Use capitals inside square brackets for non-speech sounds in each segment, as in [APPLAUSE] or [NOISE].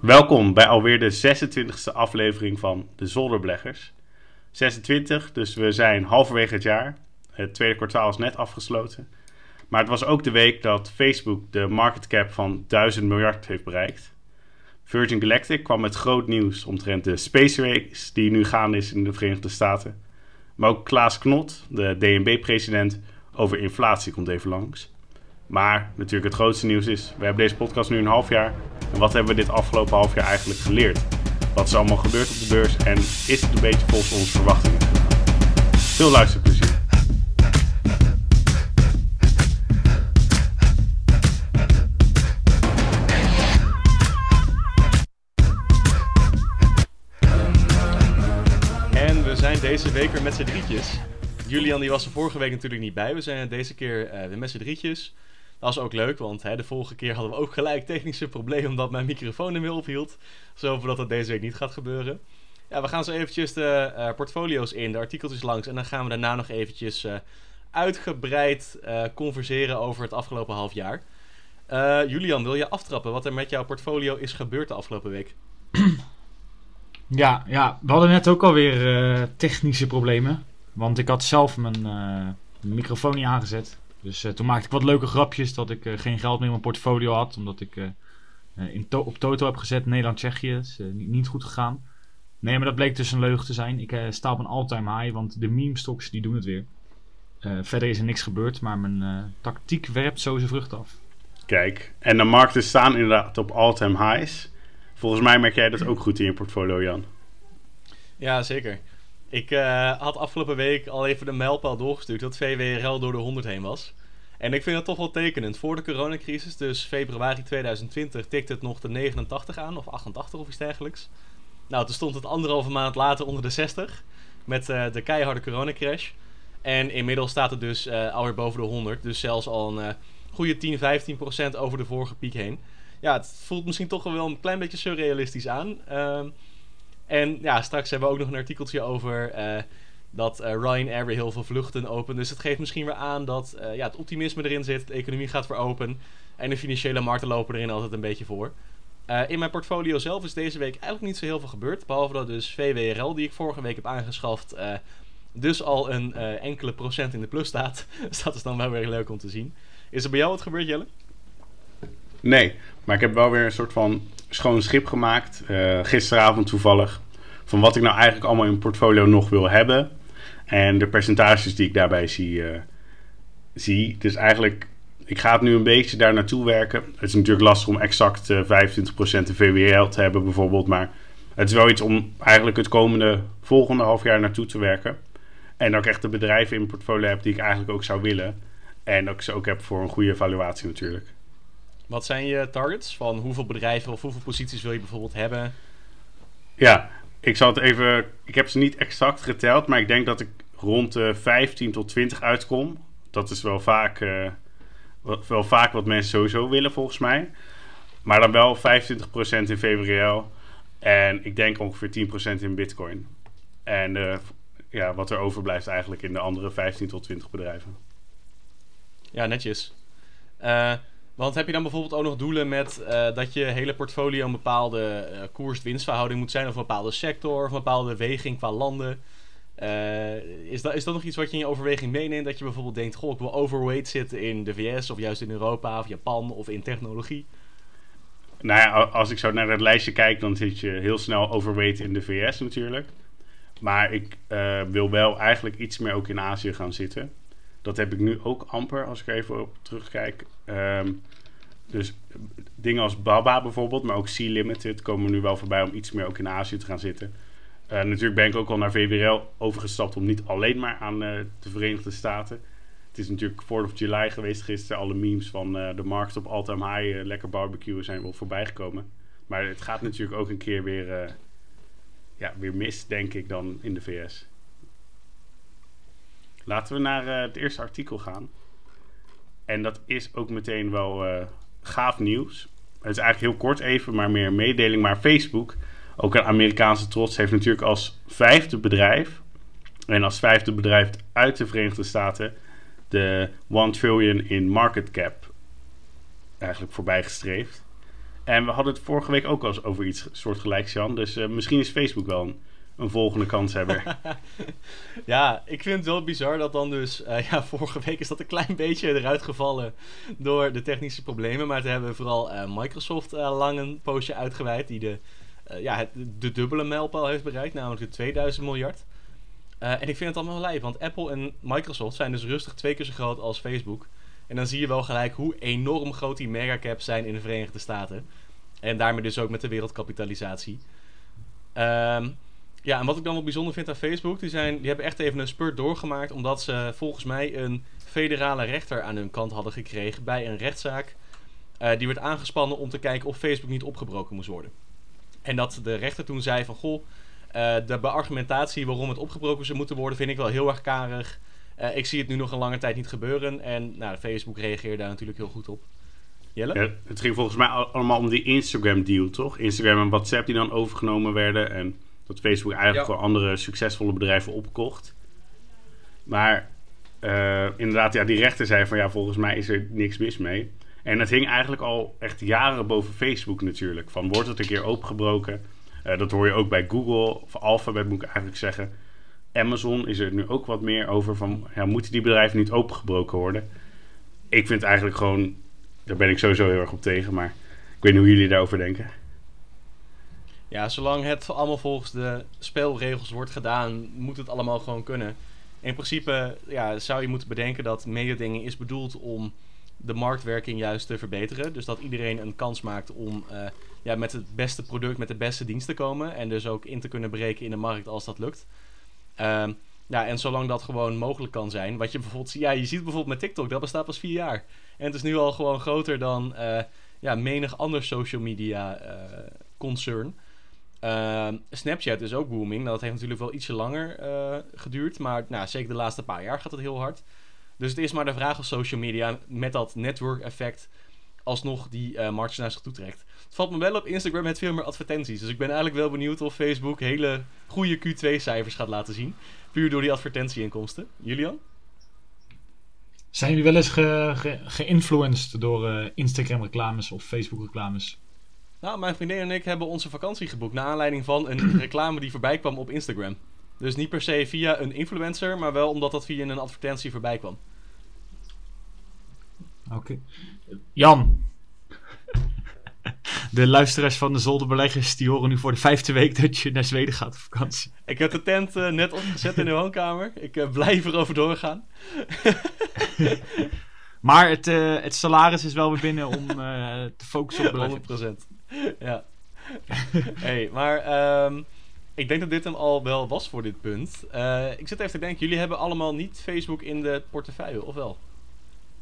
Welkom bij alweer de 26e aflevering van de Zolderbeleggers. 26, dus we zijn halverwege het jaar. Het tweede kwartaal is net afgesloten. Maar het was ook de week dat Facebook de market cap van 1000 miljard heeft bereikt. Virgin Galactic kwam met groot nieuws omtrent de Space Race die nu gaande is in de Verenigde Staten. Maar ook Klaas Knot, de DNB-president, over inflatie komt even langs. Maar natuurlijk het grootste nieuws is, we hebben deze podcast nu een half jaar. En wat hebben we dit afgelopen half jaar eigenlijk geleerd? Wat is allemaal gebeurd op de beurs en is het een beetje volgens onze verwachtingen? Veel luisterplezier. En we zijn deze week weer met z'n drietjes. Julian die was er vorige week natuurlijk niet bij. We zijn deze keer eh, weer met z'n drietjes. Dat was ook leuk, want hè, de vorige keer hadden we ook gelijk technische problemen omdat mijn microfoon er weer ophield. Zo dat dat deze week niet gaat gebeuren. Ja, we gaan zo eventjes de eh, portfolio's in, de artikeltjes langs. En dan gaan we daarna nog eventjes eh, uitgebreid eh, converseren over het afgelopen half jaar. Julian, wil je aftrappen wat er met jouw portfolio is gebeurd de afgelopen week? [CLEARS THROAT] Ja, ja, we hadden net ook alweer technische problemen. Want ik had zelf mijn microfoon niet aangezet. Dus eh, toen maakte ik wat leuke grapjes dat ik eh, geen geld meer in mijn portfolio had. Omdat ik eh, eh, in to- op Toto heb gezet Nederland-Tsjechië. is niet, niet goed gegaan. Nee, maar dat bleek dus een leugen te zijn. Ik eh, sta op een all-time high, want de meme stocks die doen het weer. Eh, verder is er niks gebeurd, maar mijn eh, tactiek werpt zo zijn vrucht af. Kijk, en de markten staan inderdaad op all-time highs. Volgens mij merk jij dat ook goed in je portfolio, Jan. Ja, zeker. Ik eh, had afgelopen week al even de mijlpaal doorgestuurd dat VWRL door de 100 heen was. En ik vind het toch wel tekenend. Voor de coronacrisis, dus februari 2020, tikte het nog de 89 aan, of 88 of iets dergelijks. Nou, toen stond het anderhalve maand later onder de 60, met eh, de keiharde coronacrash. En inmiddels staat het dus eh, alweer boven de 100, dus zelfs al een goede 10, 15 procent over de vorige piek heen. Ja, het voelt misschien toch wel een klein beetje surrealistisch aan. En ja, straks hebben we ook nog een artikeltje over eh, dat eh, Ryanair heel veel vluchten opent. Dus het geeft misschien weer aan dat eh, ja, het optimisme erin zit, de economie gaat weer open. En de financiële markten lopen erin altijd een beetje voor. In mijn portfolio zelf is deze week eigenlijk niet zo heel veel gebeurd. Behalve dat dus VWRL, die ik vorige week heb aangeschaft, dus al een enkele procent in de plus staat. [LAUGHS] dus dat is dan wel weer leuk om te zien. Is er bij jou wat gebeurd, Jelle? Nee, maar ik heb wel weer een soort van schoon schip gemaakt. eh, gisteravond toevallig. Van wat ik nou eigenlijk allemaal in portfolio nog wil hebben. En de percentages die ik daarbij zie. eh, zie. Dus eigenlijk, ik ga het nu een beetje daar naartoe werken. Het is natuurlijk lastig om exact eh 25% de VWL te hebben bijvoorbeeld. Maar het is wel iets om eigenlijk het komende volgende half jaar naartoe te werken. En dat ik echt de bedrijven in portfolio heb die ik eigenlijk ook zou willen. En dat ik ze ook heb voor een goede evaluatie natuurlijk. Wat zijn je targets? Van hoeveel bedrijven of hoeveel posities wil je bijvoorbeeld hebben? Ja, ik zal het even. Ik heb ze niet exact geteld, maar ik denk dat ik rond de 15 tot 20 uitkom. Dat is wel vaak, eh, wel vaak wat mensen sowieso willen, volgens mij. Maar dan wel 25% in VWL. En ik denk ongeveer 10% in Bitcoin. En eh, ja, wat er overblijft eigenlijk in de andere 15 tot 20 bedrijven. Ja, netjes. Eh, want heb je dan bijvoorbeeld ook nog doelen met eh, dat je hele portfolio een bepaalde eh, koers-winstverhouding moet zijn, of een bepaalde sector, of een bepaalde weging qua landen? Eh, is, dat, is dat nog iets wat je in je overweging meeneemt? Dat je bijvoorbeeld denkt: Goh, ik wil overweight zitten in de VS, of juist in Europa, of Japan, of in technologie? Nou ja, als ik zo naar het lijstje kijk, dan zit je heel snel overweight in de VS natuurlijk. Maar ik wil wel eigenlijk iets meer ook in Azië gaan zitten. Dat heb ik nu ook amper, als ik even op terugkijk. Ehm, dus dingen als Baba bijvoorbeeld, maar ook Sea Limited komen nu wel voorbij om iets meer ook in Azië te gaan zitten. Eh, natuurlijk ben ik ook al naar VWRL overgestapt om niet alleen maar aan eh, de Verenigde Staten. Het is natuurlijk 4th of July geweest gisteren. Alle memes van eh, de markt op all-time high, lekker barbecue zijn wel voorbij gekomen. Maar het gaat natuurlijk ook een keer weer, ja, weer mis, denk ik, dan in de VS. Laten we naar het eerste artikel gaan. En dat is ook meteen wel eh, gaaf nieuws. Het is eigenlijk heel kort even, maar meer een mededeling. Maar Facebook, ook een Amerikaanse trots, heeft natuurlijk als vijfde bedrijf... en als vijfde bedrijf uit de Verenigde Staten... de 1 trillion in market cap eigenlijk voorbij gestreefd. En we hadden het vorige week ook al eens over iets soortgelijks, Jan. Dus eh, misschien is Facebook wel een volgende kanshebber. [LAUGHS] ja, ik vind het wel bizar dat dan dus... eh, ja, vorige week is dat een klein beetje eruit gevallen door de technische problemen. Maar toen hebben we vooral eh, Microsoft eh, lang een postje uitgeweid... die de, ja, het, de dubbele mijlpaal heeft bereikt, namelijk de 2000 miljard. En ik vind het allemaal lijf, want Apple en Microsoft zijn dus rustig twee keer zo groot als Facebook. En dan zie je wel gelijk hoe enorm groot die megacaps zijn in de Verenigde Staten. En daarmee dus ook met de wereldkapitalisatie. Ehm, ja, en wat ik dan wel bijzonder vind aan Facebook, die, zijn, die hebben echt even een spurt doorgemaakt, omdat ze volgens mij een federale rechter aan hun kant hadden gekregen bij een rechtszaak. eh, die werd aangespannen om te kijken of Facebook niet opgebroken moest worden. En dat de rechter toen zei van, goh, eh, de beargumentatie waarom het opgebroken zou moeten worden, vind ik wel heel erg karig. Eh, ik zie het nu nog een lange tijd niet gebeuren. En nou, Facebook reageerde daar natuurlijk heel goed op. Jelle? Ja, het ging volgens mij al- allemaal om die Instagram-deal, toch? Instagram en WhatsApp die dan overgenomen werden. En dat Facebook eigenlijk Ja. voor andere succesvolle bedrijven opkocht. Maar eh, inderdaad, ja, die rechter zei van ja, volgens mij is er niks mis mee. En het hing eigenlijk al echt jaren boven Facebook natuurlijk. Van wordt het een keer opengebroken? Eh, dat hoor je ook bij Google, of Alphabet moet ik eigenlijk zeggen. Amazon is er nu ook wat meer over van, ja, moeten die bedrijven niet opengebroken worden? Ik vind eigenlijk gewoon, daar ben ik sowieso heel erg op tegen, maar ik weet niet hoe jullie daarover denken. Ja, zolang het allemaal volgens de spelregels wordt gedaan, moet het allemaal gewoon kunnen. In principe ja, zou je moeten bedenken dat mededinging is bedoeld om de marktwerking juist te verbeteren. Dus dat iedereen een kans maakt om eh, ja, met het beste product, met de beste dienst te komen. En dus ook in te kunnen breken in de markt als dat lukt. Ehm, ja, en zolang dat gewoon mogelijk kan zijn. Wat je bijvoorbeeld ja, je ziet bijvoorbeeld met TikTok, dat bestaat pas vier jaar. En het is nu al gewoon groter dan eh, ja, menig ander social media eh, concern. Ehm, Snapchat is ook booming. Dat heeft natuurlijk wel ietsje langer eh, geduurd. Maar nou, zeker de laatste paar jaar gaat het heel hard. Dus het is maar de vraag of social media met dat network effect alsnog die eh markt naar zich toe trekt. Het valt me wel op Instagram met veel meer advertenties. Dus ik ben eigenlijk wel benieuwd of Facebook hele goede Q2-cijfers gaat laten zien. Puur door die advertentieinkomsten. Julian? Zijn jullie wel eens ge, ge- geïnfluenced door eh, Instagram reclames of Facebook reclames? Nou, mijn vriendin en ik hebben onze vakantie geboekt naar aanleiding van een [CLEARS THROAT] reclame die voorbij kwam op Instagram. Dus niet per se via een influencer, maar wel omdat dat via een advertentie voorbij kwam. Oké. Jan. [LAUGHS] De luisteraars van de Zolderbeleggers die horen nu voor de vijfde week dat je naar Zweden gaat op vakantie. Ik heb de tent eh, net opgezet in de woonkamer. Ik eh, blijf erover doorgaan. [LAUGHS] Maar het, eh, het salaris is wel weer binnen om eh, te focussen op [LAUGHS] beleggen. 100%. [LAUGHS] ja. hey, maar ehm, ik denk dat dit hem al wel was voor dit punt. Eh, ik zit even te denken, jullie hebben allemaal niet Facebook in de portefeuille, of wel?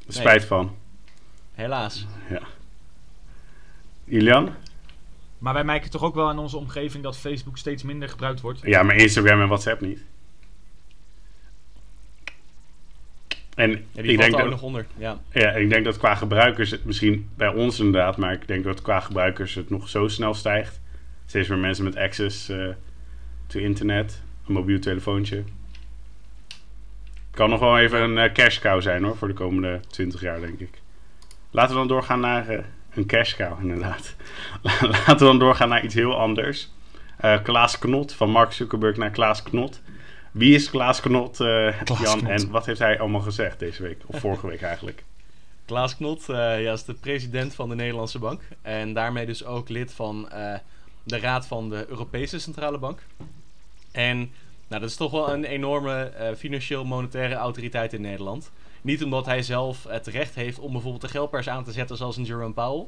Spijt van. Helaas. Julian? Maar wij merken toch ook wel in onze omgeving dat Facebook steeds minder gebruikt wordt. Ja, maar Instagram en WhatsApp niet. En Ja, ik, denk er ook dat, nog onder. Ja. ja, ik denk dat qua gebruikers, het misschien bij ons inderdaad, maar ik denk dat qua gebruikers het nog zo snel stijgt. Steeds meer mensen met access eh to internet, een mobiel telefoontje. Kan nog wel even een eh, cash cow zijn hoor, voor de komende 20 jaar denk ik. Laten we dan doorgaan naar eh, een cash cow [LAUGHS] inderdaad. Laten we dan doorgaan naar iets heel anders. Klaas Knot, van Mark Zuckerberg naar Klaas Knot. Wie is Klaas Knot, eh, Klaas Jan? Knot. En wat heeft hij allemaal gezegd deze week? Of vorige week eigenlijk? [LAUGHS] Klaas Knot eh, ja, is de president van de Nederlandse Bank. En daarmee dus ook lid van eh, de raad van de Europese Centrale Bank. En nou, dat is toch wel een enorme eh, financieel-monetaire autoriteit in Nederland. Niet omdat hij zelf het recht heeft om bijvoorbeeld de geldpers aan te zetten zoals een Jerome Powell.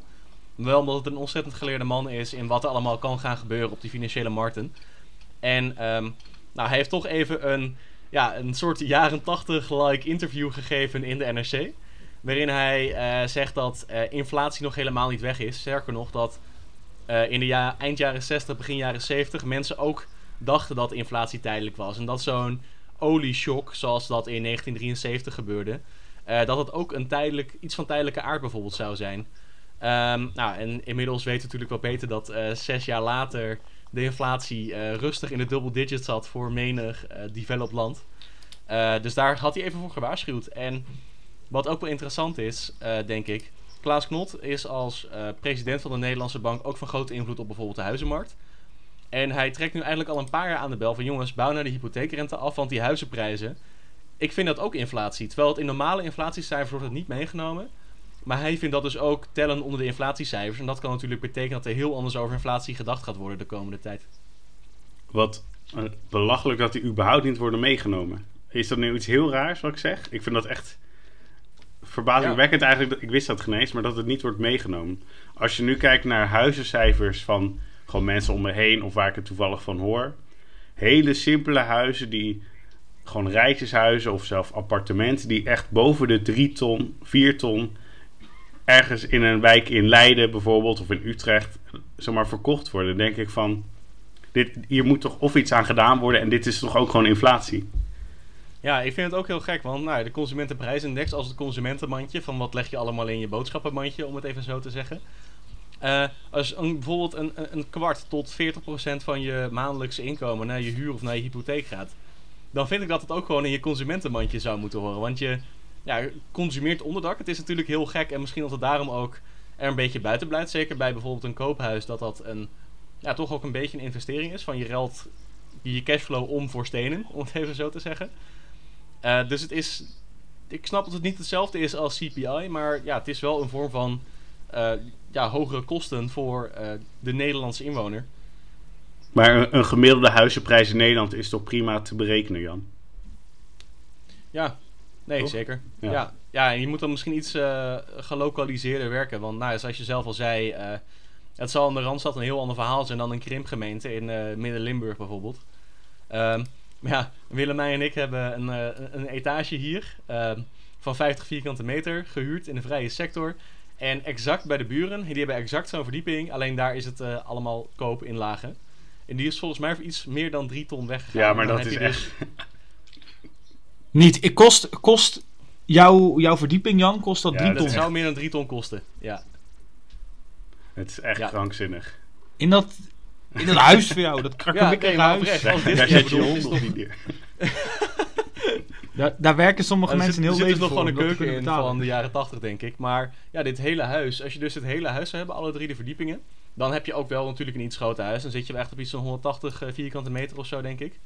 Maar wel omdat het een ontzettend geleerde man is in wat er allemaal kan gaan gebeuren op die financiële markten. En ehm, nou, hij heeft toch even een, ja, een soort jaren tachtig-like interview gegeven in de NRC. Waarin hij eh, zegt dat eh, inflatie nog helemaal niet weg is. Sterker nog, dat eh, in de ja eind jaren 60, begin jaren 70 mensen ook dachten dat inflatie tijdelijk was. En dat zo'n olieshock, zoals dat in 1973 gebeurde, dat het ook een tijdelijk, iets van tijdelijke aard bijvoorbeeld zou zijn. Ehm, nou, en inmiddels weten we natuurlijk wel beter dat zes jaar later de inflatie eh, rustig in de double digits zat voor menig eh developed land. Eh, dus daar had hij even voor gewaarschuwd. En wat ook wel interessant is, denk ik, Klaas Knot is als president van de Nederlandse Bank ook van grote invloed op bijvoorbeeld de huizenmarkt. En hij trekt nu eigenlijk al een paar jaar aan de bel van jongens, bouw naar de hypotheekrente af, want die huizenprijzen, ik vind dat ook inflatie. Terwijl het in normale inflatiecijfers wordt het niet meegenomen. Maar hij vindt dat dus ook tellen onder de inflatiecijfers. En dat kan natuurlijk betekenen dat er heel anders over inflatie gedacht gaat worden de komende tijd. Wat eh, belachelijk dat die überhaupt niet worden meegenomen. Is dat nu iets heel raars wat ik zeg? Ik vind dat echt verbazingwekkend eigenlijk. dat- Ik wist dat geen eens, maar dat het niet wordt meegenomen. Als je nu kijkt naar huizencijfers van gewoon mensen om me heen of waar ik het toevallig van hoor. Hele simpele huizen die gewoon rijtjeshuizen of zelf appartementen die echt boven de 3 ton, 4 ton ergens in een wijk in Leiden bijvoorbeeld of in Utrecht zomaar verkocht worden. Denk ik van dit, hier moet toch of iets aan gedaan worden en dit is toch ook gewoon inflatie. Ja, ik vind het ook heel gek, want nou, de consumentenprijsindex als het consumentenmandje, van wat leg je allemaal in je boodschappenmandje, om het even zo te zeggen. Eh, als een, bijvoorbeeld een, een kwart tot 40% van je maandelijkse inkomen naar je huur of naar je hypotheek gaat, dan vind ik dat het ook gewoon in je consumentenmandje zou moeten horen. Want je ja, consumeert onderdak. Het is natuurlijk heel gek en misschien dat het daarom ook er een beetje buiten blijft. Zeker bij bijvoorbeeld een koophuis, dat dat een, ja, toch ook een beetje een investering is. Van je ruilt je cashflow om voor stenen, om het even zo te zeggen. Eh, dus het is. Ik snap dat het niet hetzelfde is als CPI, maar ja, het is wel een vorm van eh, ja, hogere kosten voor eh, de Nederlandse inwoner. Maar een, een gemiddelde huizenprijs in Nederland is toch prima te berekenen, Jan? Ja, nee, Toch? zeker. Ja. Ja. Ja, en je moet dan misschien iets eh gelokaliseerder werken. Want nou, zoals je zelf al zei, eh, het zal in de Randstad een heel ander verhaal zijn dan een krimpgemeente in eh, Midden-Limburg bijvoorbeeld. Ehm, maar ja, Willemijn en ik hebben een, een- etage hier ehm, van 50 vierkante meter gehuurd in de vrije sector. En exact bij de buren, die hebben exact zo'n verdieping, alleen daar is het allemaal koop in lagen. En die is volgens mij voor iets meer dan 3 ton weggegaan. Ja, maar dat is je dus- echt. [LAUGHS] Niet. Ik kost, kost jouw, jouw verdieping, Jan, kost dat Ja, 3 dat ton. Het zou meer dan 3 ton kosten. Ja. Het is echt Ja. krankzinnig. In dat, in dat huis voor jou, dat Ja, krakkemikkige nee, maar huis. oprecht. Als dit Daar ja, zet je hond nog niet. [LAUGHS] Daar, daar werken sommige zit, mensen heel er zit dus leven nog voor. gewoon een keuken in van de jaren 80, denk ik. Maar ja, dit hele huis, als je dus het hele huis zou hebben, alle drie de verdiepingen, dan heb je ook wel natuurlijk een iets groter huis. Dan zit je wel echt op iets van 180 eh, vierkante meter of zo, denk ik.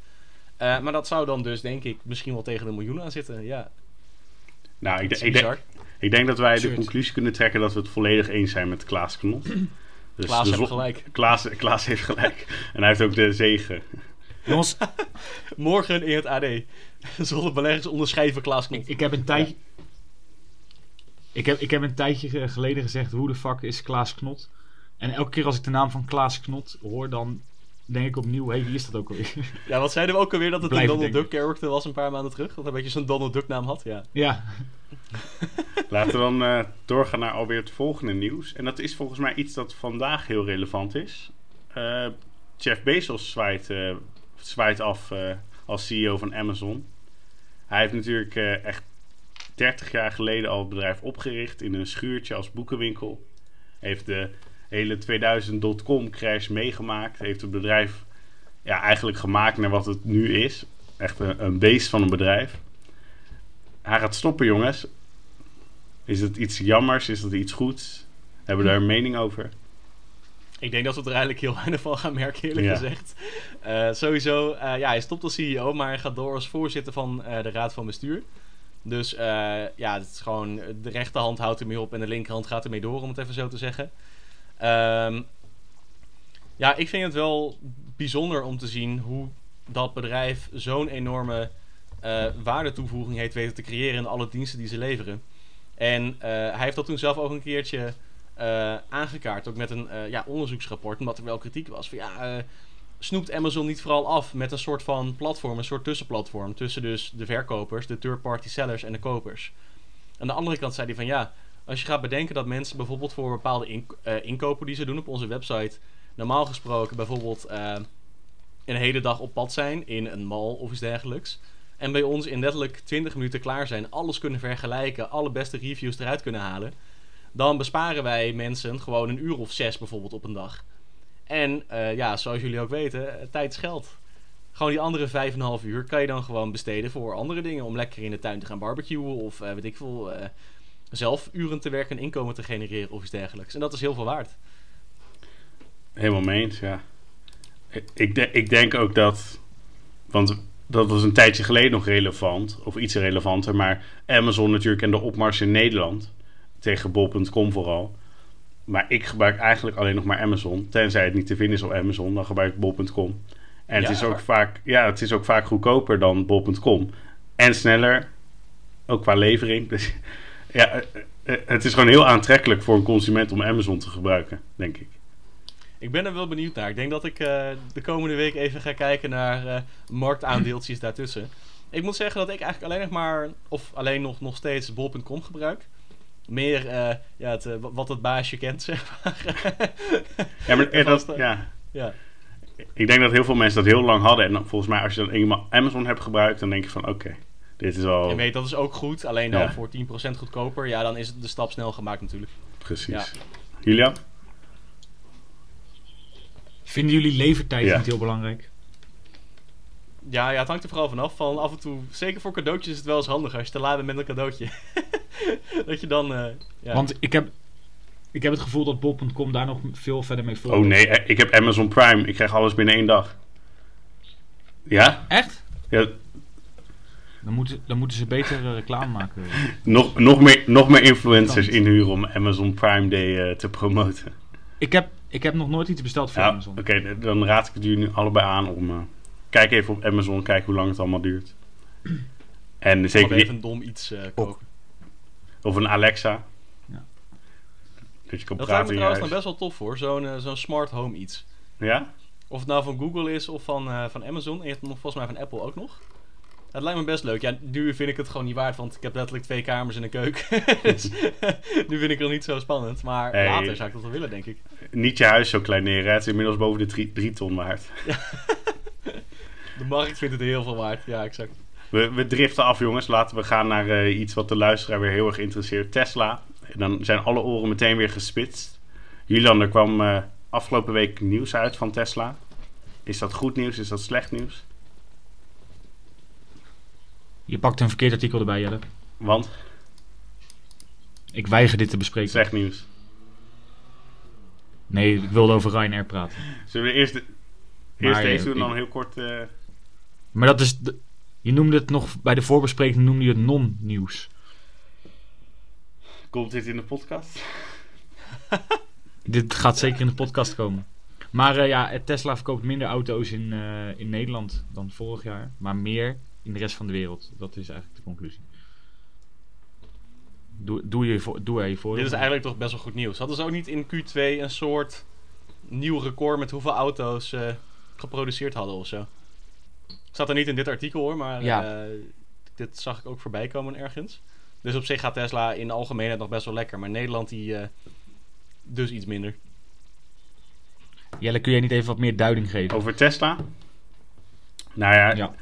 Eh, maar dat zou dan dus, denk ik, misschien wel tegen een miljoen aan zitten. Ja, Nou, ik, de- is ik, denk, ik denk dat wij de conclusie kunnen trekken dat we het volledig eens zijn met Klaas Knot. [CLEARS THROAT] Dus Klaas de heeft gelijk. Klaas, Klaas heeft gelijk. [LAUGHS] En hij heeft ook de zegen. Jongens, [LAUGHS] Morgen in het AD. [LAUGHS] Zonder beleggers onderschrijven Klaas Knot. ik, ik heb een tijdje... Ik heb, ik heb een tijdje ge- geleden gezegd, hoe de fuck is Klaas Knot? En elke keer als ik de naam van Klaas Knot hoor, dan denk ik opnieuw, hé, wie is dat ook alweer? [LAUGHS] Ja, wat zeiden we ook alweer dat het een Donald denken. Duck character was een paar maanden terug? Dat hij een beetje zo'n Donald Duck naam had, ja. ja, [LAUGHS] Laten we dan eh, doorgaan naar alweer het volgende nieuws. En dat is volgens mij iets dat vandaag heel relevant is. Eh, Jeff Bezos zwaait, eh, zwaait af eh, als CEO van Amazon. Hij heeft natuurlijk eh, echt 30 jaar geleden al het bedrijf opgericht in een schuurtje als boekenwinkel. Heeft de hele 2000.com crash meegemaakt. Heeft het bedrijf ja, eigenlijk gemaakt naar wat het nu is. Echt een, een beest van een bedrijf. Hij gaat stoppen, jongens. Is het iets jammers? Is het iets goeds? Hebben we daar een mening over? Ik denk dat we er eigenlijk heel [LAUGHS] weinig van gaan merken, eerlijk Ja. gezegd. Eh, sowieso, eh, ja, hij stopt als CEO, maar hij gaat door als voorzitter van eh, de raad van bestuur. Dus ja, het is gewoon, de rechterhand houdt ermee op en de linkerhand gaat ermee door, om het even zo te zeggen. Ehm, ja, ik vind het wel bijzonder om te zien hoe dat bedrijf zo'n enorme eh waardetoevoeging heeft weten te creëren in alle diensten die ze leveren. En eh, hij heeft dat toen zelf ook een keertje eh, aangekaart, ook met een ja, onderzoeksrapport, omdat er wel kritiek was van ja, snoept Amazon niet vooral af met een soort van platform, een soort tussenplatform tussen dus de verkopers, de third-party sellers en de kopers. Aan de andere kant zei hij van ja, als je gaat bedenken dat mensen bijvoorbeeld voor bepaalde eh, inkopen die ze doen op onze website, normaal gesproken bijvoorbeeld eh, een hele dag op pad zijn in een mall of iets dergelijks. En bij ons in letterlijk 20 minuten klaar zijn, alles kunnen vergelijken, alle beste reviews eruit kunnen halen. Dan besparen wij mensen gewoon een uur of zes bijvoorbeeld op een dag. En eh, ja, zoals jullie ook weten, tijd is geld. Gewoon die andere vijf en een half uur kan je dan gewoon besteden voor andere dingen. Om lekker in de tuin te gaan barbecuen of eh, weet ik veel. Zelf uren te werken en inkomen te genereren of iets dergelijks. En dat is heel veel waard. Helemaal mee eens, ja. Ik, de- ik denk ook dat... Want dat was een tijdje geleden nog relevant. Of iets relevanter. Maar Amazon natuurlijk en de opmars in Nederland. Tegen bol.com vooral. Maar ik gebruik eigenlijk alleen nog maar Amazon. Tenzij het niet te vinden is op Amazon. Dan gebruik ik bol.com. En Ja, het, is ook vaak, ja, het is ook vaak goedkoper dan bol.com. En sneller. Ook qua levering. Dus ja, eh, eh, het is gewoon heel aantrekkelijk voor een consument om Amazon te gebruiken. Denk ik. Ik ben er wel benieuwd naar. Ik denk dat ik eh, de komende week even ga kijken naar eh, marktaandeeltjes daartussen. Ik moet zeggen dat ik eigenlijk alleen nog maar, of alleen nog, nog steeds bol.com gebruik. Meer eh, ja, het, eh, wat het baasje kent, [LAUGHS] zeg maar. Ja, maar eh, dat, eh, ja. ja. Ik denk dat heel veel mensen dat heel lang hadden. En dan, volgens mij, als je dan eenmaal Amazon hebt gebruikt, dan denk je van oké, dit is wel Je weet, dat is ook goed. Alleen dan Ja. voor 10% goedkoper. Ja, dan is het de stap snel gemaakt natuurlijk. precies. Ja. Julian? Vinden jullie levertijd Ja. niet heel belangrijk? Ja, ja, het hangt er vooral vanaf. Van af en toe, zeker voor cadeautjes is het wel eens handig als je te laat bent met een cadeautje. [LAUGHS] dat je dan... eh, ja. Want ik heb, ik heb het gevoel dat bol.com daar nog veel verder mee voor. Oh nee, eh, ik heb Amazon Prime. Ik krijg alles binnen één dag. Ja? Echt? ja Dan moeten, dan moeten ze beter reclame maken. nog, nog, meer, nog meer influencers inhuren om Amazon Prime Day eh, te promoten. Ik heb, ik heb nog nooit iets besteld voor Ja, Amazon. Oké, dan raad ik het jullie nu allebei aan om... eh, kijk even op Amazon, kijk hoe lang het allemaal duurt. [CLEARS THROAT] En zeker even niet... een dom iets eh, kopen. Of een Alexa. Ja. Dat je kan Dat lijkt me trouwens dan best wel tof hoor. Zo'n zo'n smart home iets. Ja? Of het nou van Google is of van, eh, van Amazon. En je hebt nog volgens mij van Apple ook nog. Het lijkt me best leuk. Ja, nu vind ik het gewoon niet waard, want ik heb letterlijk twee kamers en een keuken. [LAUGHS] dus [LAUGHS] nu vind ik het niet zo spannend. Maar Hey. later zou ik dat wel willen, denk ik. Niet je huis zo klein neer. hè. Het is inmiddels boven de 3 drie ton waard. [LAUGHS] De markt vindt het heel veel waard. Ja, exact. We, we driften af, jongens. Laten we gaan naar eh, iets wat de luisteraar weer heel erg interesseert. Tesla. En dan zijn alle oren meteen weer gespitst. Julian, er kwam eh, afgelopen week nieuws uit van Tesla. Is dat goed nieuws? Is dat slecht nieuws? Je pakt een verkeerd artikel erbij, Jelle. Want Ik weiger dit te bespreken. slecht nieuws. Nee, ik wilde over Ryanair praten. Zullen we eerst, de, eerst eh, deze doen en dan heel kort... eh, Maar dat is... de- je noemde het nog... Bij de voorbespreking noemde je het non-nieuws. komt dit in de podcast? [LAUGHS] Dit gaat zeker in de podcast komen. Maar eh, ja, Tesla verkoopt minder auto's in, eh, in Nederland dan vorig jaar. Maar meer in de rest van de wereld. Dat is eigenlijk de conclusie. Doe, doe, je, voor, doe er je voor. Dit is eigenlijk toch best wel goed nieuws. Hadden ze ook niet in Q2 een soort nieuw record met hoeveel auto's eh, geproduceerd hadden of zo? Staat er niet in dit artikel hoor, maar Ja. eh, dit zag ik ook voorbij komen ergens. Dus op zich gaat Tesla in de algemeenheid nog best wel lekker. Maar Nederland die eh, dus iets minder. Jelle, kun jij niet even wat meer duiding geven? Over Tesla? Nou ja, Ja.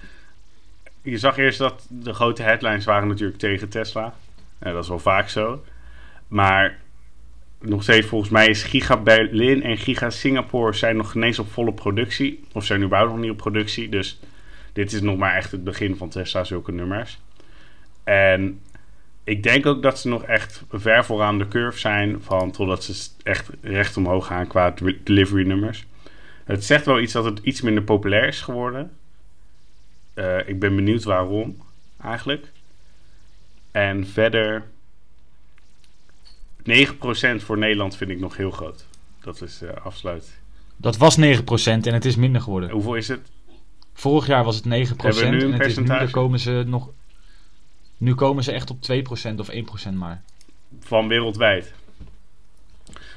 Je zag eerst dat de grote headlines waren natuurlijk tegen Tesla. Ja, dat is wel vaak zo. Maar nog steeds volgens mij is Giga Berlin en Giga Singapore zijn nog eens op volle productie. Of zijn überhaupt nog niet op productie. Dus dit is nog maar echt het begin van Tesla, zulke nummers. En ik denk ook dat ze nog echt ver vooraan de curve zijn van totdat ze echt recht omhoog gaan qua de- delivery nummers. Het zegt wel iets dat het iets minder populair is geworden. Eh, ik ben benieuwd waarom eigenlijk. En verder 9% voor Nederland vind ik nog heel groot. Dat is eh afsluit. Dat was 9% en het is minder geworden. Hoeveel is het? Vorig jaar was het 9% Hebben we nu een en het is nu, daar komen ze nog... Nu komen ze echt op 2% of 1% maar. Van wereldwijd.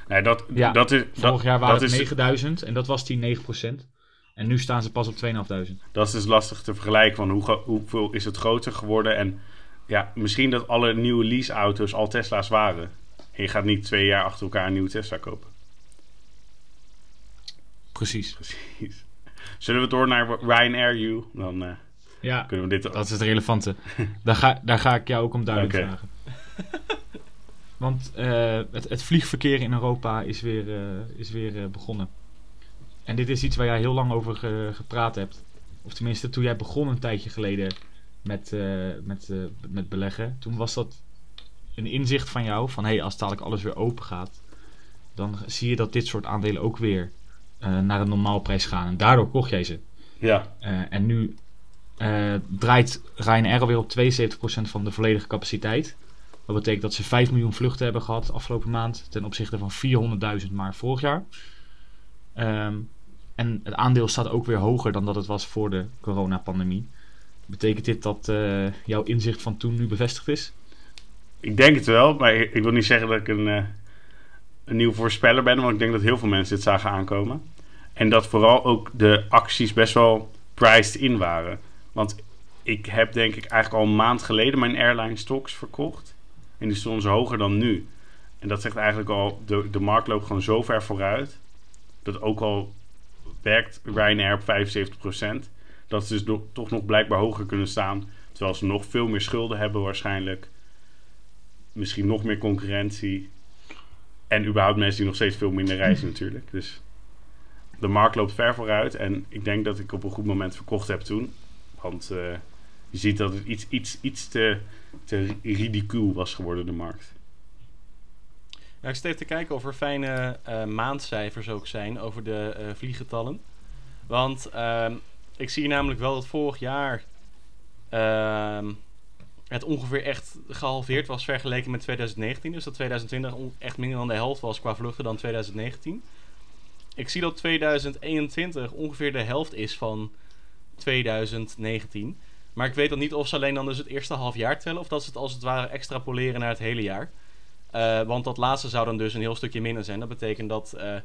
Nee, dat, Ja, dat is, Vorig dat, jaar waren dat het is, 9000 en dat was die 9%. En nu staan ze pas op 2500. dat is dus lastig te vergelijken. Van hoe, hoeveel is het groter geworden? En ja, misschien dat alle nieuwe leaseauto's al Tesla's waren. En je gaat niet twee jaar achter elkaar een nieuwe Tesla kopen. Precies. Precies. Zullen we door naar Ryanair U? Dan eh, Ja, kunnen we dit... dat is het relevante. daar, ga, daar ga ik jou ook om duidelijk Oké. vragen. [LAUGHS] Want eh, het, het vliegverkeer in Europa is weer, eh, is weer begonnen. En dit is iets waar jij heel lang over ge- gepraat hebt. Of tenminste, toen jij begon een tijdje geleden met, eh, met, eh, met beleggen. Toen was dat een inzicht van jou van hey, als dadelijk alles weer open gaat, dan zie je dat dit soort aandelen ook weer eh, naar een normaal prijs gaan. En daardoor kocht jij ze. Ja, en nu draait Ryanair alweer op 72% van de volledige capaciteit. Dat betekent dat ze 5 miljoen vluchten hebben gehad afgelopen maand ten opzichte van 400.000 maar vorig jaar. Ehm, en het aandeel staat ook weer hoger dan dat het was voor de coronapandemie. Betekent dit dat eh, jouw inzicht van toen nu bevestigd is? ik denk het wel, maar ik, wil niet zeggen dat ik een, eh, een nieuw voorspeller ben, want ik denk dat heel veel mensen dit zagen aankomen. En dat vooral ook de acties best wel priced in waren. Want ik heb denk ik eigenlijk al een maand geleden mijn airline stocks verkocht. En die stonden ze hoger dan nu. En dat zegt eigenlijk al, de, de markt loopt gewoon zo ver vooruit. Dat ook al werkt Ryanair op 75%. Dat ze dus toch nog blijkbaar hoger kunnen staan. Terwijl ze nog veel meer schulden hebben waarschijnlijk. Misschien nog meer concurrentie. En überhaupt mensen die nog steeds veel minder reizen [LAUGHS] natuurlijk. Dus de markt loopt ver vooruit. En ik denk dat ik op een goed moment verkocht heb toen. Want eh, je ziet dat het iets, iets, iets te, te ridicuul was geworden, de markt. Ik zit even te kijken of er fijne eh, maandcijfers ook zijn over de eh, vliegetallen. Want ehm, ik zie namelijk wel dat vorig jaar ehm, het ongeveer echt gehalveerd was vergeleken met 2019. Dus dat 2020 on- echt minder dan de helft was qua vluchten dan 2019. Ik zie dat 2021 ongeveer de helft is van 2019. Maar ik weet dan niet of ze alleen dan dus het eerste half jaar tellen... of dat ze het als het ware extrapoleren naar het hele jaar. Eh, want dat laatste zou dan dus een heel stukje minder zijn. Dat betekent dat eh,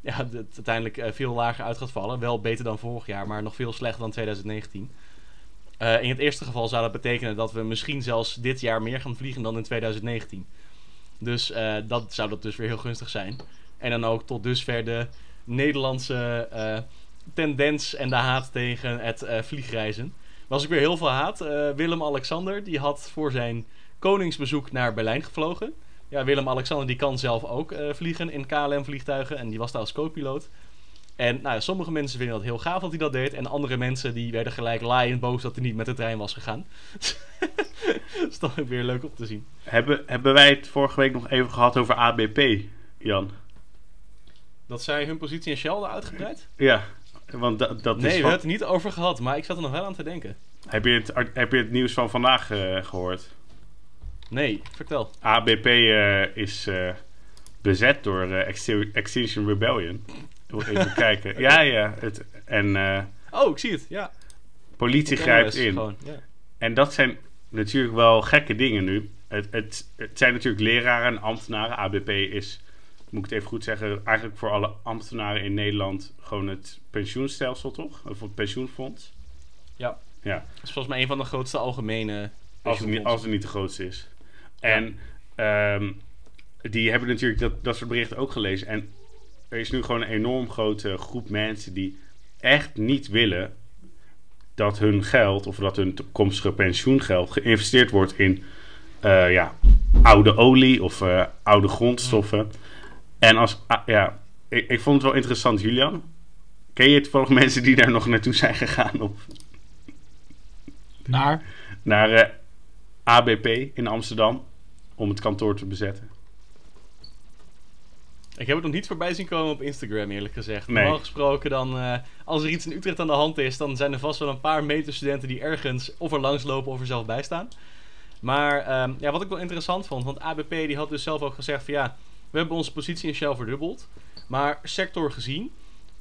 ja, [LAUGHS] het uiteindelijk eh, veel lager uit gaat vallen. Wel beter dan vorig jaar, maar nog veel slechter dan 2019. Eh, in het eerste geval zou dat betekenen dat we misschien zelfs dit jaar meer gaan vliegen dan in 2019. Dus dat zou dat dus weer heel gunstig zijn. En dan ook tot dusver de Nederlandse tendens en de haat tegen het vliegreizen. Was ik weer heel veel haat. Willem-Alexander die had voor zijn koningsbezoek naar Berlijn gevlogen. Ja, Willem-Alexander die kan zelf ook eh, vliegen in KLM-vliegtuigen. En die was daar als co-piloot. En nou ja, sommige mensen vinden dat heel gaaf dat hij dat deed. En andere mensen die werden gelijk laaiend boos dat hij niet met de trein was gegaan. [LAUGHS] dat is toch weer leuk om te zien. Hebben, hebben wij het vorige week nog even gehad over ABP, Jan? Dat zij hun positie in Shell hadden uitgebreid? Ja, want dat, dat nee, is we van- hebben het er niet over gehad. Maar ik zat er nog wel aan te denken. heb, je het, heb je het nieuws van vandaag eh, gehoord? Nee, vertel. ABP eh, is eh, bezet door eh, Extin- Extinction Rebellion. Even [LAUGHS] kijken. Ja, ja. Het, en Oh, ik zie het. Ja. politie grijpt NOS in. Gewoon, ja. En dat zijn natuurlijk wel gekke dingen nu. Het, het, het zijn natuurlijk leraren en ambtenaren. ABP is, moet ik het even goed zeggen, eigenlijk voor alle ambtenaren in Nederland gewoon het pensioenstelsel, toch? Of het pensioenfonds. Ja. Ja, Dat is volgens mij een van de grootste algemene als het, niet, als het niet de grootste is. En ehm, die hebben natuurlijk dat, dat soort berichten ook gelezen. En er is nu gewoon een enorm grote groep mensen die echt niet willen dat hun geld of dat hun toekomstige pensioengeld geïnvesteerd wordt in eh, ja, oude olie of eh, oude grondstoffen. En als, ah, ja, ik, ik vond het wel interessant, Julian. Ken je toevallig [LAUGHS] mensen die daar nog naartoe zijn gegaan of Naar? naar eh, ABP in Amsterdam om het kantoor te bezetten? Ik heb het nog niet voorbij zien komen op Instagram, eerlijk gezegd. Nee. Normaal gesproken, dan, eh, als er iets in Utrecht aan de hand is, dan zijn er vast wel een paar medestudenten die ergens of er langslopen of er zelf bij staan. Maar ehm, ja, wat ik wel interessant vond, want ABP die had dus zelf ook gezegd van ja, we hebben onze positie in Shell verdubbeld. Maar sector gezien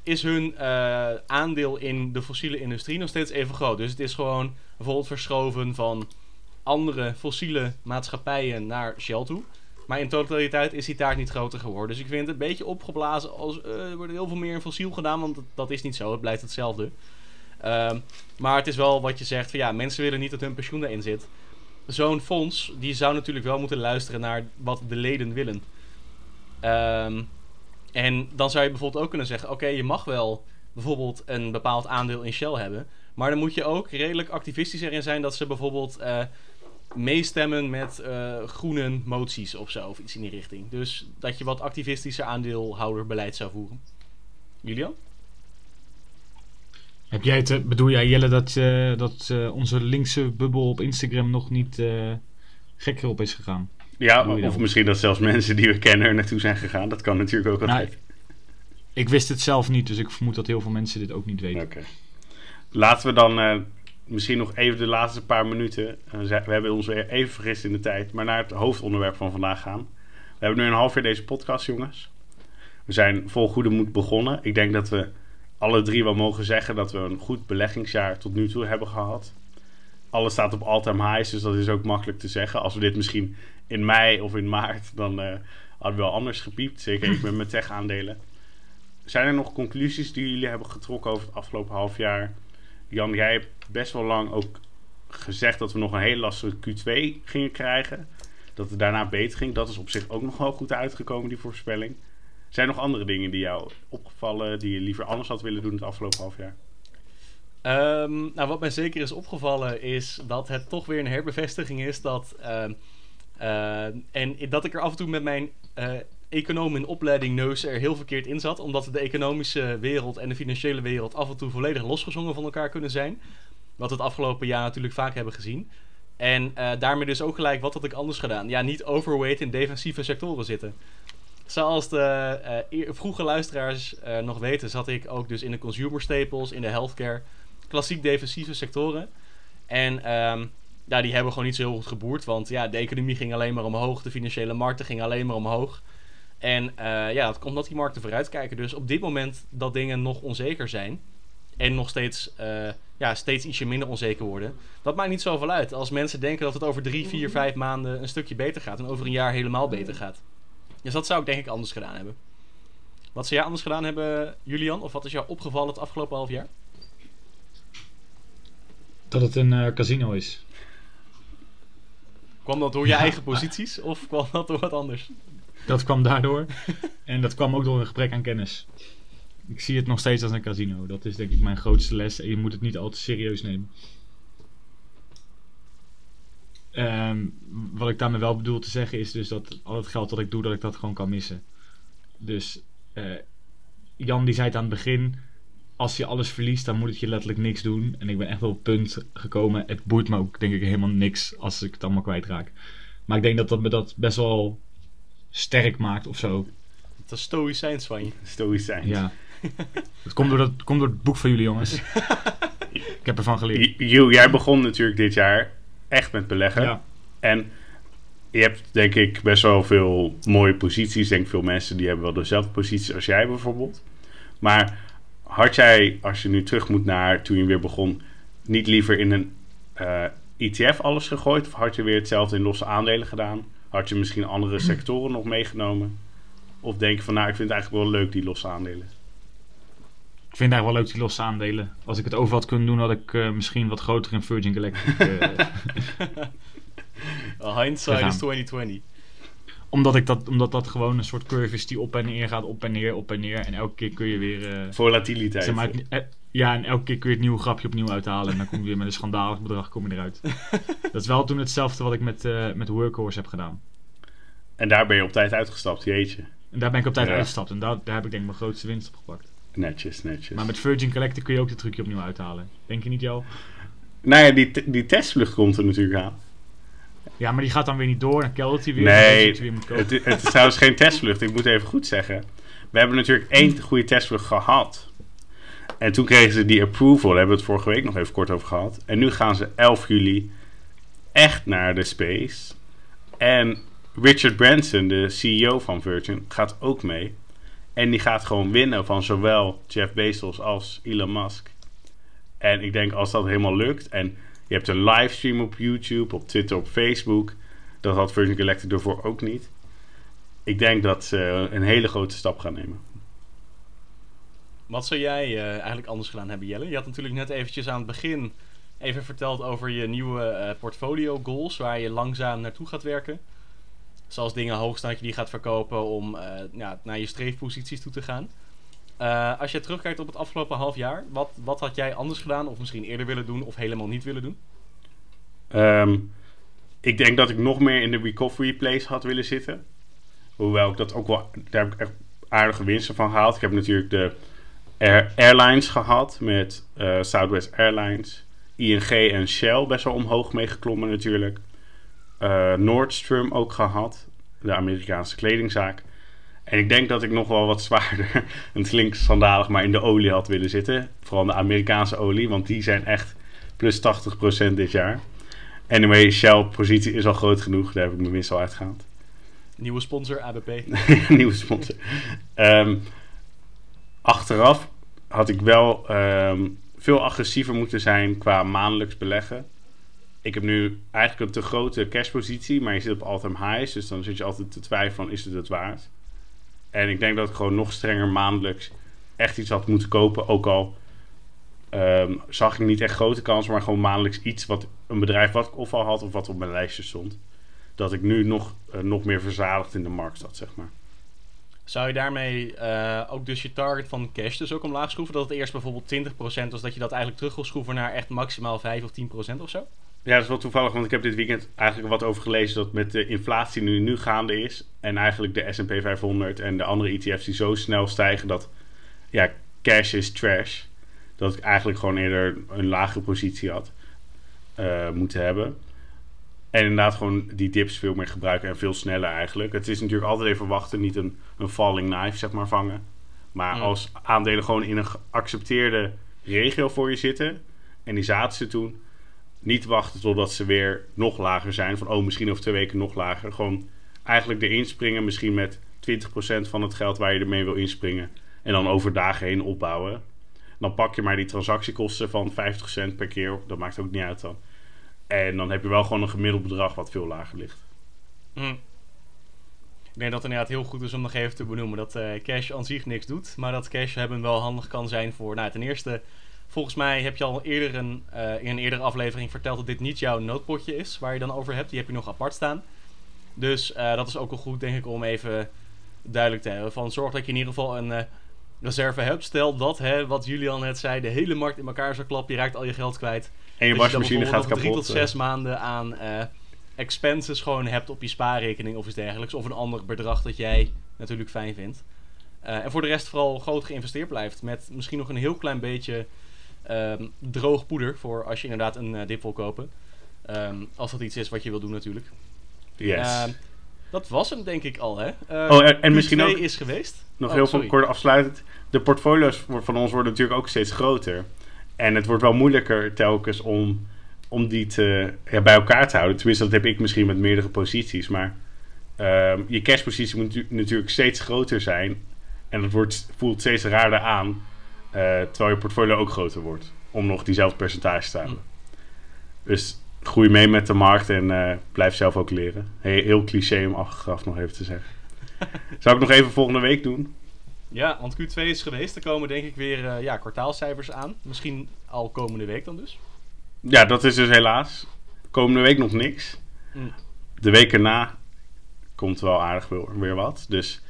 is hun eh, aandeel in de fossiele industrie nog steeds even groot. Dus het is gewoon bijvoorbeeld verschoven van andere fossiele maatschappijen naar Shell toe. Maar in totaliteit is die taart niet groter geworden. Dus ik vind het een beetje opgeblazen als eh, er wordt heel veel meer in fossiel gedaan. Want dat, is niet zo. Het blijft hetzelfde. Ehm, maar het is wel wat je zegt. Van, ja, mensen willen niet dat hun pensioen erin zit. Zo'n fonds die zou natuurlijk wel moeten luisteren naar wat de leden willen. Ehm, en dan zou je bijvoorbeeld ook kunnen zeggen: oké, je mag wel bijvoorbeeld een bepaald aandeel in Shell hebben. Maar dan moet je ook redelijk activistisch erin zijn dat ze bijvoorbeeld eh, meestemmen met eh, groene moties of zo, of iets in die richting. Dus dat je wat activistischer aandeelhouderbeleid zou voeren. Julian? Heb jij het, eh, bedoel jij Jelle dat, eh, dat eh, onze linkse bubbel op Instagram nog niet eh, gekker op is gegaan? Ja, of misschien dat zelfs mensen die we kennen er naartoe zijn gegaan. Dat kan natuurlijk ook Nou, altijd. Ik wist het zelf niet, dus ik vermoed dat heel veel mensen dit ook niet weten. Oké. Laten we dan eh, misschien nog even de laatste paar minuten. eh, we hebben ons weer even vergist in de tijd. Maar naar het hoofdonderwerp van vandaag gaan. We hebben nu een half jaar deze podcast, jongens. We zijn vol goede moed begonnen. Ik denk dat we alle drie wel mogen zeggen dat we een goed beleggingsjaar tot nu toe hebben gehad. Alles staat op all-time highs, dus dat is ook makkelijk te zeggen. Als we dit misschien in mei of in maart, dan eh, hadden we wel anders gepiept. Zeker ik met mijn tech-aandelen. Zijn er nog conclusies die jullie hebben getrokken over het afgelopen half jaar? Jan, jij hebt best wel lang ook gezegd dat we nog een hele lastige Q2 gingen krijgen. Dat het daarna beter ging. Dat is op zich ook nog wel goed uitgekomen, die voorspelling. Zijn er nog andere dingen die jou opgevallen, die je liever anders had willen doen het afgelopen half jaar? Ehm, nou, wat mij zeker is opgevallen is dat het toch weer een herbevestiging is dat. ehm, eh, en dat ik er af en toe met mijn eh econoom in opleiding neus er heel verkeerd in zat. Omdat de economische wereld en de financiële wereld af en toe volledig losgezongen van elkaar kunnen zijn. Wat we het afgelopen jaar natuurlijk vaak hebben gezien. En eh, daarmee dus ook gelijk, wat had ik anders gedaan? Ja, niet overweight in defensieve sectoren zitten. Zoals de eer- vroege luisteraars eh, nog weten, zat ik ook dus in de consumer staples, in de healthcare, klassiek defensieve sectoren. En ehm, ja, die hebben gewoon niet zo heel goed geboerd, want ja, de economie ging alleen maar omhoog, de financiële markten gingen alleen maar omhoog. En eh, ja, dat komt omdat die markten vooruitkijken. Dus op dit moment dat dingen nog onzeker zijn en nog steeds, eh, ja, steeds ietsje minder onzeker worden, dat maakt niet zoveel uit. Als mensen denken dat het over drie, vier, vijf maanden een stukje beter gaat en over een jaar helemaal beter gaat. Dus dat zou ik denk ik anders gedaan hebben. Wat zou jij anders gedaan hebben, Julian? Of wat is jou opgevallen het afgelopen half jaar? Dat het een eh, casino is. Kwam dat door je eigen posities of kwam dat door wat anders? Dat kwam daardoor. [LAUGHS] en dat kwam ook door een gebrek aan kennis. Ik zie het nog steeds als een casino. Dat is denk ik mijn grootste les. En je moet het niet al te serieus nemen. Ehm, wat ik daarmee wel bedoel te zeggen is dus dat al het geld dat ik doe, dat ik dat gewoon kan missen. Dus eh, Jan die zei het aan het begin, als je alles verliest, dan moet het je letterlijk niks doen. En ik ben echt op het punt gekomen, het boeit me ook denk ik helemaal niks als ik het allemaal kwijtraak. Maar ik denk dat dat me dat best wel sterk maakt of zo. Dat is stoïcijns van je. Stoïcijns. Ja. Het komt door, dat, het komt door het boek van jullie jongens. [LAUGHS] ik heb ervan geleerd. Joe, jij begon natuurlijk dit jaar echt met beleggen. Ja. En je hebt denk ik best wel veel mooie posities. Denk veel mensen die hebben wel dezelfde posities als jij bijvoorbeeld. Maar had jij, als je nu terug moet naar toen je weer begon, niet liever in een eh, ETF alles gegooid? Of had je weer hetzelfde in losse aandelen gedaan? Had je misschien andere sectoren nog meegenomen? Of denk je van, nou, ik vind het eigenlijk wel leuk, die losse aandelen? Ik vind het eigenlijk wel leuk die losse aandelen. Als ik het over had kunnen doen, had ik eh, misschien wat groter in Virgin Galactic. eh, [LAUGHS] Uh, hindsight Gegaan. is 2020. omdat, ik dat, omdat dat gewoon een soort curve is die op en neer gaat, op en neer, op en neer. En elke keer kun je weer... eh, Volatiliteit. zeg maar, het- ja, en elke keer kun je het nieuwe grapje opnieuw uithalen. En dan kom je weer met een schandalig bedrag kom je eruit. [LAUGHS] dat is wel toen hetzelfde wat ik met, eh, met Workhorse heb gedaan. En daar ben je op tijd uitgestapt, jeetje. En daar ben ik op tijd Ja. uitgestapt. En daar, daar heb ik denk ik mijn grootste winst op gepakt. Netjes, netjes. Maar met Virgin Galactic kun je ook de trucje opnieuw uithalen. Denk je niet, Jo? Nou ja, die, die testvlucht komt er natuurlijk aan. Ja, maar die gaat dan weer niet door. Dan keldert hij weer. Nee, weer moet het, het is trouwens geen testvlucht. Ik moet even goed zeggen. We hebben natuurlijk één goede testvlucht gehad. En toen kregen ze die approval. Daar hebben we het vorige week nog even kort over gehad. En nu gaan ze 11 juli echt naar de space. En Richard Branson, de CEO van Virgin, gaat ook mee. En die gaat gewoon winnen van zowel Jeff Bezos als Elon Musk. En ik denk als dat helemaal lukt en je hebt een livestream op YouTube, op Twitter, op Facebook. Dat had Virgin Galactic ervoor ook niet. Ik denk dat ze een hele grote stap gaan nemen. Wat zou jij eh, eigenlijk anders gedaan hebben, Jelle? Je had natuurlijk net eventjes aan het begin even verteld over je nieuwe eh, portfolio goals, waar je langzaam naartoe gaat werken. Zoals dingen hoog staan je die gaat verkopen om eh, ja, naar je streefposities toe te gaan. Als je terugkijkt op het afgelopen half jaar, wat, wat had jij anders gedaan of misschien eerder willen doen of helemaal niet willen doen? Ehm, ik denk dat ik nog meer in de recovery place had willen zitten. Hoewel ik dat ook wel... Daar heb ik echt aardige winsten van gehaald. Ik heb natuurlijk de Air- airlines gehad met eh, Southwest Airlines. ING en Shell best wel omhoog meegeklommen natuurlijk. eh, Nordstrom ook gehad. De Amerikaanse kledingzaak. En ik denk dat ik nog wel wat zwaarder, [LAUGHS] en het klinkt schandalig, maar in de olie had willen zitten. Vooral de Amerikaanse olie, want die zijn echt plus 80% dit jaar. Anyway, Shell-positie is al groot genoeg. Daar heb ik mijn winst al uitgehaald. Nieuwe sponsor, ABP. [LAUGHS] Nieuwe sponsor. Ehm, achteraf had ik wel ehm, veel agressiever moeten zijn qua maandelijks beleggen. Ik heb nu eigenlijk een te grote cashpositie, maar je zit op all-time highs. Dus dan zit je altijd te twijfelen, is het het waard? En ik denk dat ik gewoon nog strenger maandelijks echt iets had moeten kopen. Ook al ehm, zag ik niet echt grote kansen, maar gewoon maandelijks iets wat een bedrijf wat ik of al had of wat op mijn lijstje stond. Dat ik nu nog, eh, nog meer verzadigd in de markt zat, zeg maar. Zou je daarmee eh, ook dus je target van cash dus ook omlaag schroeven? Dat het eerst bijvoorbeeld 20% was, dat je dat eigenlijk terug wil schroeven naar echt maximaal 5 of 10% of zo? Ja, dat is wel toevallig, want ik heb dit weekend eigenlijk wat over gelezen dat met de inflatie nu, nu gaande is en eigenlijk de S&P 500 en de andere ETF's die zo snel stijgen dat ja, cash is trash. Dat ik eigenlijk gewoon eerder een lagere positie had uh, moeten hebben. En inderdaad gewoon die dips veel meer gebruiken en veel sneller eigenlijk. Het is natuurlijk altijd even wachten, niet een, een falling knife zeg maar vangen. Maar Mm. als aandelen gewoon in een geaccepteerde regio voor je zitten en die zaten ze toen, niet wachten totdat ze weer nog lager zijn. Van oh, misschien over twee weken nog lager. Gewoon eigenlijk erin springen, misschien met 20% van het geld waar je ermee wil inspringen. En dan over dagen heen opbouwen. Dan pak je maar die transactiekosten van 50 cent per keer. Dat maakt ook niet uit dan. En dan heb je wel gewoon een gemiddeld bedrag wat veel lager ligt. Hm. Ik denk dat het inderdaad heel goed is om nog even te benoemen dat eh, cash aan zich niks doet. Maar dat cash hebben wel handig kan zijn voor, nou ten eerste, volgens mij heb je al eerder een, eh, in een eerdere aflevering verteld dat dit niet jouw noodpotje is waar je dan over hebt. Die heb je nog apart staan. Dus eh, dat is ook wel goed denk ik om even duidelijk te hebben. Van zorg dat je in ieder geval een reserve hebt. Stel dat, hè, wat Julian net zei, de hele markt in elkaar zou klappen. Je raakt al je geld kwijt. En je Dus wasmachine gaat kapot. drie tot eh. zes maanden aan eh, expenses gewoon hebt op je spaarrekening of iets dergelijks. Of een ander bedrag dat jij natuurlijk fijn vindt. Eh, en voor de rest vooral groot geïnvesteerd blijft. Met misschien nog een heel klein beetje ehm, droog poeder. Voor als je inderdaad een dip wil kopen. Ehm, als dat iets is wat je wil doen natuurlijk. Yes. Dat was hem denk ik al hè. Oh, en- en Q2 misschien ook- is geweest. Nog Oh, heel sorry. kort afsluitend. De portfolio's van ons worden natuurlijk ook steeds groter. En het wordt wel moeilijker telkens om, om die te, ja, bij elkaar te houden. Tenminste, dat heb ik misschien met meerdere posities. Maar ehm, je cashpositie moet natu- natuurlijk steeds groter zijn. En dat wordt, voelt steeds raarder aan. eh, terwijl je portfolio ook groter wordt. Om nog diezelfde percentage te houden. Dus groei mee met de markt en eh, blijf zelf ook leren. He- heel cliché om achteraf nog even te zeggen. [LAUGHS] Zou ik nog even volgende week doen? Ja, want Q2 is geweest. Er komen denk ik weer eh, ja, kwartaalcijfers aan. Misschien al komende week dan dus. Ja, dat is dus helaas. Komende week nog niks. Mm. De week erna komt wel aardig weer, wat. Dus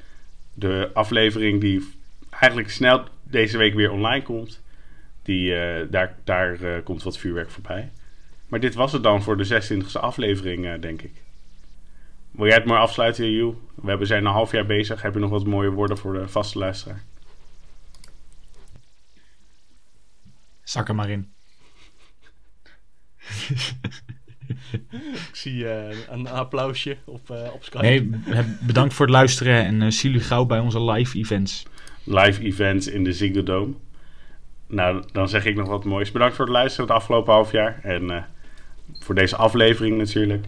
de aflevering die eigenlijk snel deze week weer online komt, die, eh, daar, daar eh, komt wat vuurwerk voorbij. Maar dit was het dan voor de 26e aflevering, denk ik. Wil jij het maar afsluiten, Joe? We hebben, zijn een half jaar bezig. Heb je nog wat mooie woorden voor de vaste luisteraar? Zak er maar in. [LAUGHS] Ik zie eh, een applausje op, eh op Skype. Nee, bedankt voor het luisteren en eh zie jullie gauw bij onze live events. live events in de Ziggo Dome. Nou, dan zeg ik nog wat moois. Bedankt voor het luisteren het afgelopen half jaar. En eh, voor deze aflevering natuurlijk.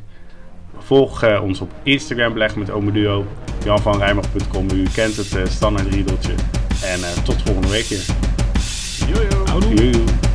Volg eh, ons op Instagram, beleg met Omeduo. janvanrijmach.com, u kent het eh, standaard riedeltje. En eh, tot volgende week weer. Jojo.